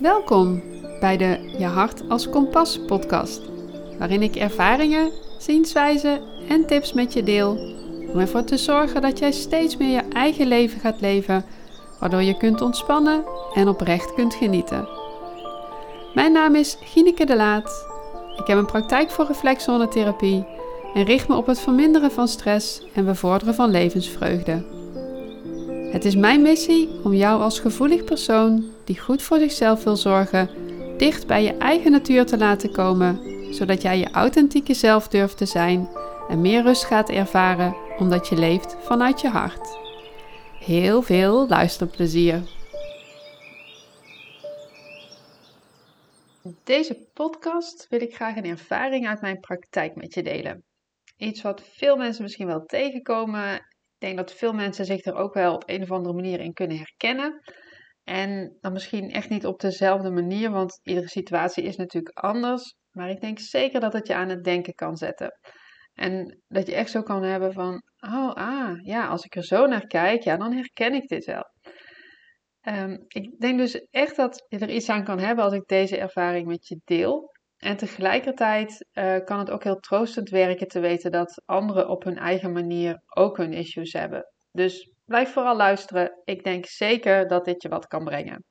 Welkom bij de Je Hart als Kompas podcast, waarin ik ervaringen, zienswijzen en tips met je deel om ervoor te zorgen dat jij steeds meer je eigen leven gaat leven, waardoor je kunt ontspannen en oprecht kunt genieten. Mijn naam is Gineke de Laat. Ik heb een praktijk voor reflexzonnetherapie en richt me op het verminderen van stress en bevorderen van levensvreugde. Het is mijn missie om jou als gevoelig persoon die goed voor zichzelf wil zorgen, dicht bij je eigen natuur te laten komen, zodat jij je authentieke zelf durft te zijn en meer rust gaat ervaren omdat je leeft vanuit je hart. Heel veel luisterplezier. In deze podcast wil ik graag een ervaring uit mijn praktijk met je delen. Iets wat veel mensen misschien wel tegenkomen. Ik denk dat veel mensen zich er ook wel op een of andere manier in kunnen herkennen. En dan misschien echt niet op dezelfde manier, want iedere situatie is natuurlijk anders. Maar ik denk zeker dat het je aan het denken kan zetten. En dat je echt zo kan hebben van, oh ah, ja, als ik er zo naar kijk, ja, dan herken ik dit wel. Ehm, ik denk dus echt dat je er iets aan kan hebben als ik deze ervaring met je deel. En tegelijkertijd uh, kan het ook heel troostend werken te weten dat anderen op hun eigen manier ook hun issues hebben. Dus blijf vooral luisteren. Ik denk zeker dat dit je wat kan brengen.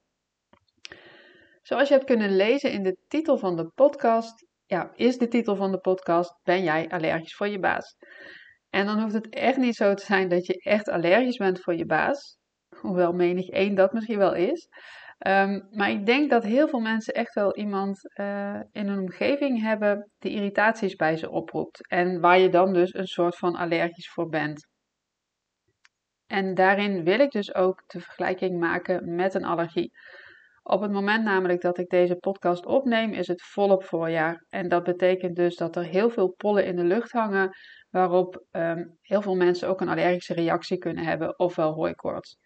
Zoals je hebt kunnen lezen in de titel van de podcast, ja, is de titel van de podcast: Ben jij allergisch voor je baas? En dan hoeft het echt niet zo te zijn dat je echt allergisch bent voor je baas. Hoewel menig één dat misschien wel is. Um, maar ik denk dat heel veel mensen echt wel iemand uh, in hun omgeving hebben die irritaties bij ze oproept. En waar je dan dus een soort van allergisch voor bent. En daarin wil ik dus ook de vergelijking maken met een allergie. Op het moment namelijk dat ik deze podcast opneem, is het volop voorjaar. En dat betekent dus dat er heel veel pollen in de lucht hangen, waarop um, heel veel mensen ook een allergische reactie kunnen hebben, ofwel hooikoorts.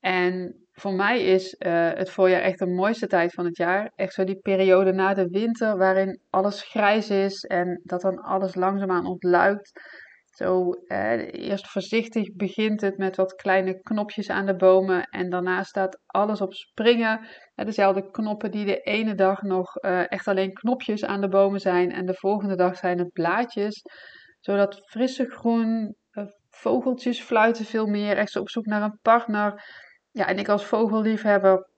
En voor mij is uh, het voorjaar echt de mooiste tijd van het jaar. Echt zo die periode na de winter, waarin alles grijs is en dat dan alles langzaamaan ontluikt. Zo, eh, eerst voorzichtig begint het met wat kleine knopjes aan de bomen en daarna staat alles op springen. Eh, dezelfde knoppen die de ene dag nog eh, echt alleen knopjes aan de bomen zijn en de volgende dag zijn het blaadjes. Zodat frisse groen, eh, vogeltjes fluiten veel meer, echt op zoek naar een partner. Ja, en ik als vogelliefhebber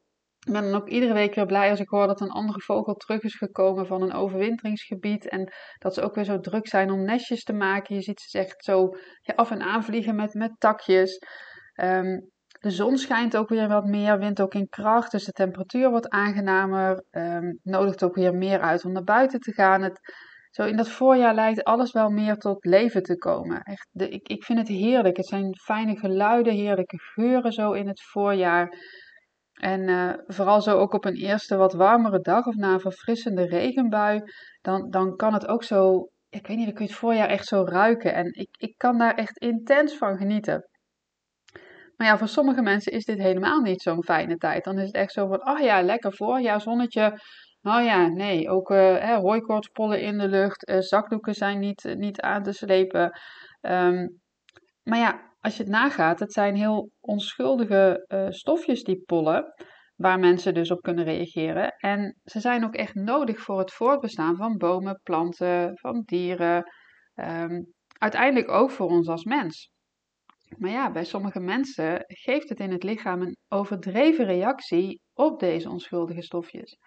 ben dan ook iedere week weer blij als ik hoor dat een andere vogel terug is gekomen van een overwinteringsgebied. En dat ze ook weer zo druk zijn om nestjes te maken. Je ziet ze echt zo ja, af en aan vliegen met, met takjes. Um, de zon schijnt ook weer wat meer, wind ook in kracht. Dus de temperatuur wordt aangenamer. Um, nodigt ook weer meer uit om naar buiten te gaan. Het, zo in dat voorjaar lijkt alles wel meer tot leven te komen. Echt, de, ik, ik vind het heerlijk. Het zijn fijne geluiden, heerlijke geuren zo in het voorjaar. En uh, vooral zo ook op een eerste wat warmere dag of na een verfrissende regenbui, dan, dan kan het ook zo, ik weet niet, dan kun je het voorjaar echt zo ruiken. En ik, ik kan daar echt intens van genieten. Maar ja, voor sommige mensen is dit helemaal niet zo'n fijne tijd. Dan is het echt zo van, oh ja, lekker voorjaar, zonnetje. Nou ja, nee, ook uh, hooikoortspollen in de lucht, uh, zakdoeken zijn niet, niet aan te slepen. Um, maar ja, als je het nagaat, het zijn heel onschuldige stofjes, die pollen, waar mensen dus op kunnen reageren. En ze zijn ook echt nodig voor het voortbestaan van bomen, planten, van dieren. Um, uiteindelijk ook voor ons als mens. Maar ja, bij sommige mensen geeft het in het lichaam een overdreven reactie op deze onschuldige stofjes.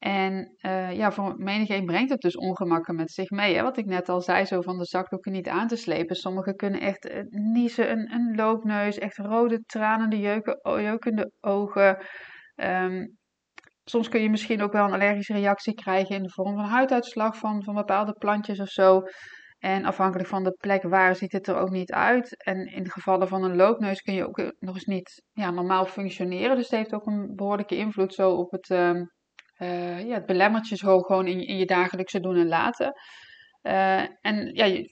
En uh, ja, voor menigeen brengt het dus ongemakken met zich mee. Hè? Wat ik net al zei, zo van de zakdoeken niet aan te slepen. Sommigen kunnen echt uh, niezen, een, een loopneus, echt rode tranende, jeuken, jeukende ogen. Um, soms kun je misschien ook wel een allergische reactie krijgen in de vorm van huiduitslag van, van bepaalde plantjes of zo. En afhankelijk van de plek waar ziet het er ook niet uit. En in de gevallen van een loopneus kun je ook eh, nog eens niet ja, normaal functioneren. Dus het heeft ook een behoorlijke invloed zo op het... Um, uh, ja, het belemmert je gewoon in, in je dagelijkse doen en laten. Uh, en ja,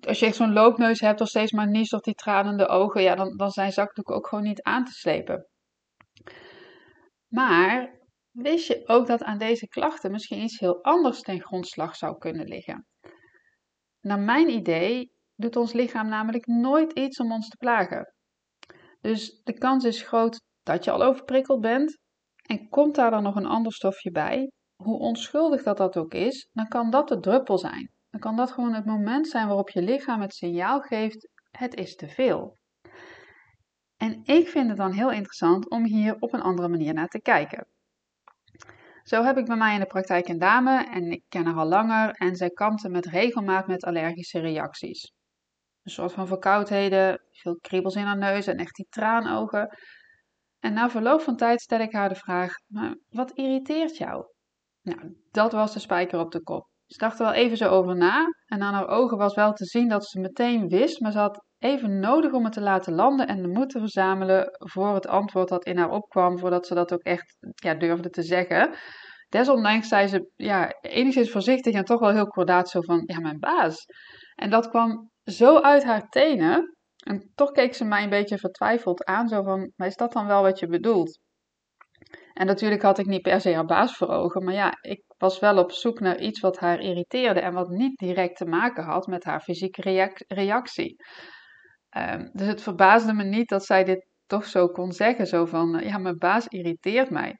als je echt zo'n loopneus hebt of steeds maar niest of die tranende ogen, ja, dan, dan zijn zakdoeken ook gewoon niet aan te slepen. Maar wist je ook dat aan deze klachten misschien iets heel anders ten grondslag zou kunnen liggen? Naar mijn idee doet ons lichaam namelijk nooit iets om ons te plagen. Dus de kans is groot dat je al overprikkeld bent En komt daar dan nog een ander stofje bij, hoe onschuldig dat dat ook is, dan kan dat de druppel zijn. Dan kan dat gewoon het moment zijn waarop je lichaam het signaal geeft: het is te veel. En ik vind het dan heel interessant om hier op een andere manier naar te kijken. Zo heb ik bij mij in de praktijk een dame en ik ken haar al langer en zij kampte met regelmaat met allergische reacties. Een soort van verkoudheden, veel kriebels in haar neus en echt die traanogen. En na verloop van tijd stel ik haar de vraag: maar wat irriteert jou? Nou, dat was de spijker op de kop. Ze dacht er wel even zo over na en aan haar ogen was wel te zien dat ze meteen wist, maar ze had even nodig om het te laten landen en de moed te verzamelen voor het antwoord dat in haar opkwam, voordat ze dat ook echt ja, durfde te zeggen. Desondanks zei ze ja, enigszins voorzichtig en toch wel heel kordaat zo van, ja, mijn baas. En dat kwam zo uit haar tenen. En toch keek ze mij een beetje vertwijfeld aan, zo van, maar is dat dan wel wat je bedoelt? En natuurlijk had ik niet per se haar baas voor ogen, maar ja, ik was wel op zoek naar iets wat haar irriteerde en wat niet direct te maken had met haar fysieke reactie. Ehm, dus het verbaasde me niet dat zij dit toch zo kon zeggen, zo van, ja, mijn baas irriteert mij.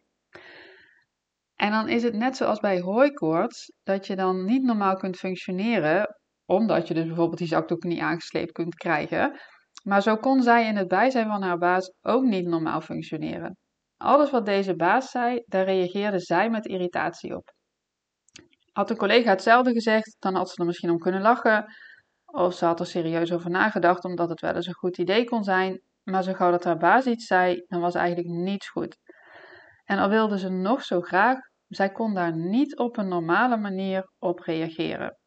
En dan is het net zoals bij hooikoorts, dat je dan niet normaal kunt functioneren, omdat je dus bijvoorbeeld die zakdoek niet aangesleept kunt krijgen. Maar zo kon zij in het bijzijn van haar baas ook niet normaal functioneren. Alles wat deze baas zei, daar reageerde zij met irritatie op. Had een collega hetzelfde gezegd, dan had ze er misschien om kunnen lachen. Of ze had er serieus over nagedacht, omdat het wel eens een goed idee kon zijn. Maar zo gauw dat haar baas iets zei, dan was eigenlijk niets goed. En al wilde ze nog zo graag, zij kon daar niet op een normale manier op reageren.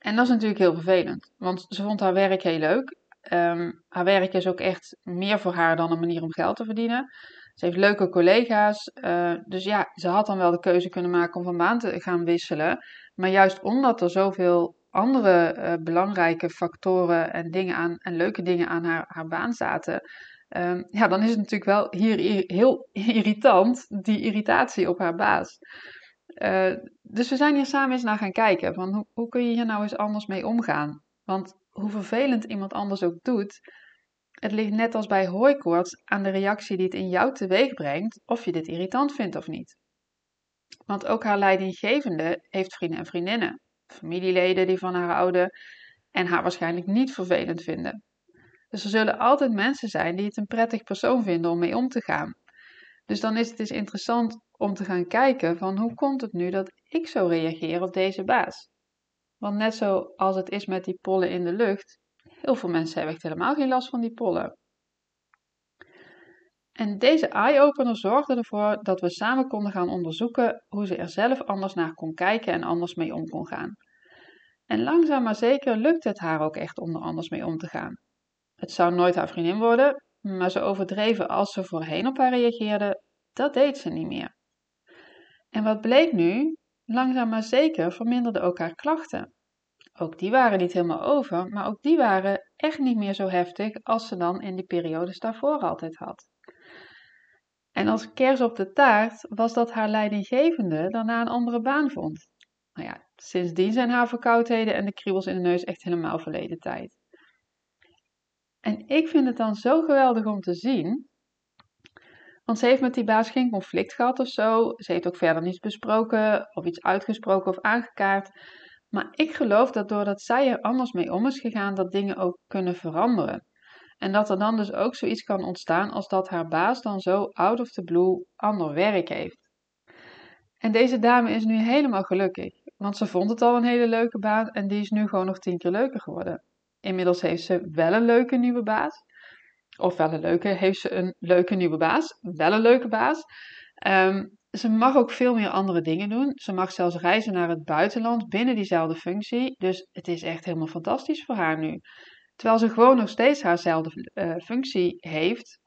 En dat is natuurlijk heel vervelend, want ze vond haar werk heel leuk. Ehm, haar werk is ook echt meer voor haar dan een manier om geld te verdienen. Ze heeft leuke collega's, uh, dus ja, ze had dan wel de keuze kunnen maken om van baan te gaan wisselen. Maar juist omdat er zoveel andere uh, belangrijke factoren en, dingen aan, en leuke dingen aan haar, haar baan zaten, um, ja, dan is het natuurlijk wel hier heel irritant, die irritatie op haar baas. Uh, dus we zijn hier samen eens naar gaan kijken, van hoe, hoe kun je hier nou eens anders mee omgaan? Want hoe vervelend iemand anders ook doet, het ligt net als bij hooikoorts aan de reactie die het in jou teweeg brengt, of je dit irritant vindt of niet. Want ook haar leidinggevende heeft vrienden en vriendinnen, familieleden die van haar houden en haar waarschijnlijk niet vervelend vinden. Dus er zullen altijd mensen zijn die het een prettig persoon vinden om mee om te gaan. Dus dan is het dus interessant om te gaan kijken van hoe komt het nu dat ik zo reageer op deze baas. Want net zoals het is met die pollen in de lucht, heel veel mensen hebben echt helemaal geen last van die pollen. En deze eye-opener zorgde ervoor dat we samen konden gaan onderzoeken hoe ze er zelf anders naar kon kijken en anders mee om kon gaan. En langzaam maar zeker lukt het haar ook echt om er anders mee om te gaan. Het zou nooit haar vriendin worden, maar ze overdreven als ze voorheen op haar reageerde, dat deed ze niet meer. En wat bleek nu? Langzaam maar zeker verminderden ook haar klachten. Ook die waren niet helemaal over, maar ook die waren echt niet meer zo heftig als ze dan in die periodes daarvoor altijd had. En als kers op de taart was dat haar leidinggevende daarna een andere baan vond. Nou ja, sindsdien zijn haar verkoudheden en de kriebels in de neus echt helemaal verleden tijd. En ik vind het dan zo geweldig om te zien. Want ze heeft met die baas geen conflict gehad of zo. Ze heeft ook verder niets besproken of iets uitgesproken of aangekaart. Maar ik geloof dat doordat zij er anders mee om is gegaan, dat dingen ook kunnen veranderen. En dat er dan dus ook zoiets kan ontstaan als dat haar baas dan zo out of the blue ander werk heeft. En deze dame is nu helemaal gelukkig, want ze vond het al een hele leuke baan en die is nu gewoon nog tien keer leuker geworden. Inmiddels heeft ze wel een leuke nieuwe baas. Of wel een leuke, heeft ze een leuke nieuwe baas. Wel een leuke baas. Ehm, ze mag ook veel meer andere dingen doen. Ze mag zelfs reizen naar het buitenland binnen diezelfde functie. Dus het is echt helemaal fantastisch voor haar nu. Terwijl ze gewoon nog steeds haarzelfde uh, functie heeft.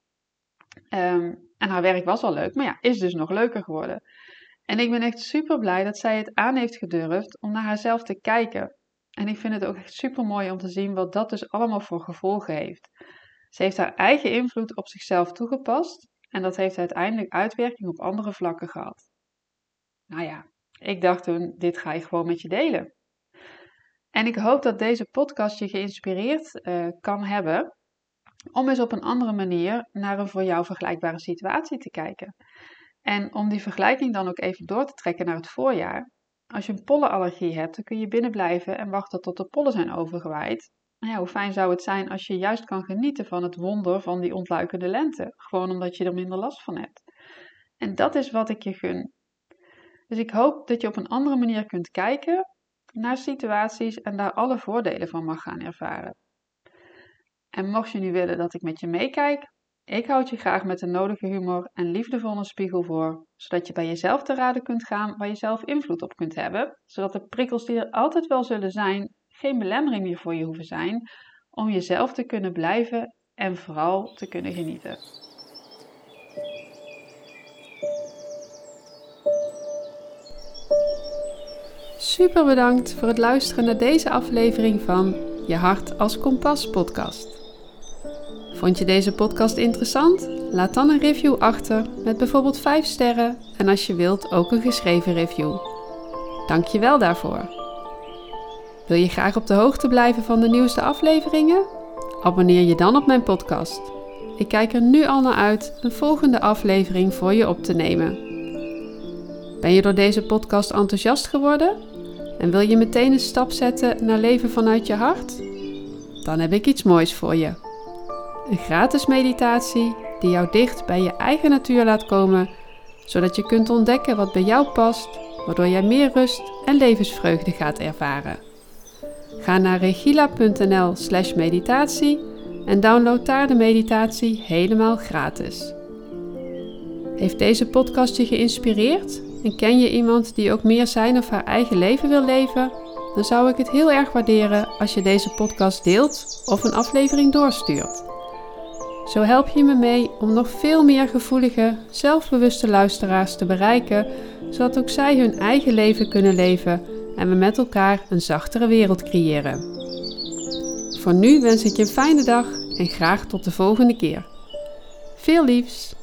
Ehm, en haar werk was al leuk, maar ja, is dus nog leuker geworden. En ik ben echt super blij dat zij het aan heeft gedurfd om naar haarzelf te kijken. En ik vind het ook echt super mooi om te zien wat dat dus allemaal voor gevolgen heeft. Ze heeft haar eigen invloed op zichzelf toegepast en dat heeft uiteindelijk uitwerking op andere vlakken gehad. Nou ja, ik dacht toen, dit ga je gewoon met je delen. En ik hoop dat deze podcast je geïnspireerd uh, kan hebben. om eens op een andere manier naar een voor jou vergelijkbare situatie te kijken. En om die vergelijking dan ook even door te trekken naar het voorjaar. Als je een pollenallergie hebt, dan kun je binnen blijven en wachten tot de pollen zijn overgewaaid. Hoe fijn zou het zijn als je juist kan genieten van het wonder van die ontluikende lente, gewoon omdat je er minder last van hebt. En dat is wat ik je gun. Dus ik hoop dat je op een andere manier kunt kijken naar situaties en daar alle voordelen van mag gaan ervaren. En mocht je nu willen dat ik met je meekijk, ik houd je graag met de nodige humor en liefdevolle spiegel voor, zodat je bij jezelf te raden kunt gaan waar je zelf invloed op kunt hebben, zodat de prikkels die er altijd wel zullen zijn, geen belemmering meer voor je hoeven zijn om jezelf te kunnen blijven en vooral te kunnen genieten. Super bedankt voor het luisteren naar deze aflevering van Je Hart als Kompas podcast. Vond je deze podcast interessant? Laat dan een review achter met bijvoorbeeld 5 sterren en als je wilt ook een geschreven review. Dank je wel daarvoor. Wil je graag op de hoogte blijven van de nieuwste afleveringen? Abonneer je dan op mijn podcast. Ik kijk er nu al naar uit een volgende aflevering voor je op te nemen. Ben je door deze podcast enthousiast geworden? En wil je meteen een stap zetten naar leven vanuit je hart? Dan heb ik iets moois voor je. Een gratis meditatie die jou dicht bij je eigen natuur laat komen, zodat je kunt ontdekken wat bij jou past, waardoor jij meer rust en levensvreugde gaat ervaren. Ga naar regila.nl/slash meditatie en download daar de meditatie helemaal gratis. Heeft deze podcast je geïnspireerd en ken je iemand die ook meer zijn of haar eigen leven wil leven? Dan zou ik het heel erg waarderen als je deze podcast deelt of een aflevering doorstuurt. Zo help je me mee om nog veel meer gevoelige, zelfbewuste luisteraars te bereiken, zodat ook zij hun eigen leven kunnen leven en we met elkaar een zachtere wereld creëren. Voor nu wens ik je een fijne dag en graag tot de volgende keer. Veel liefs!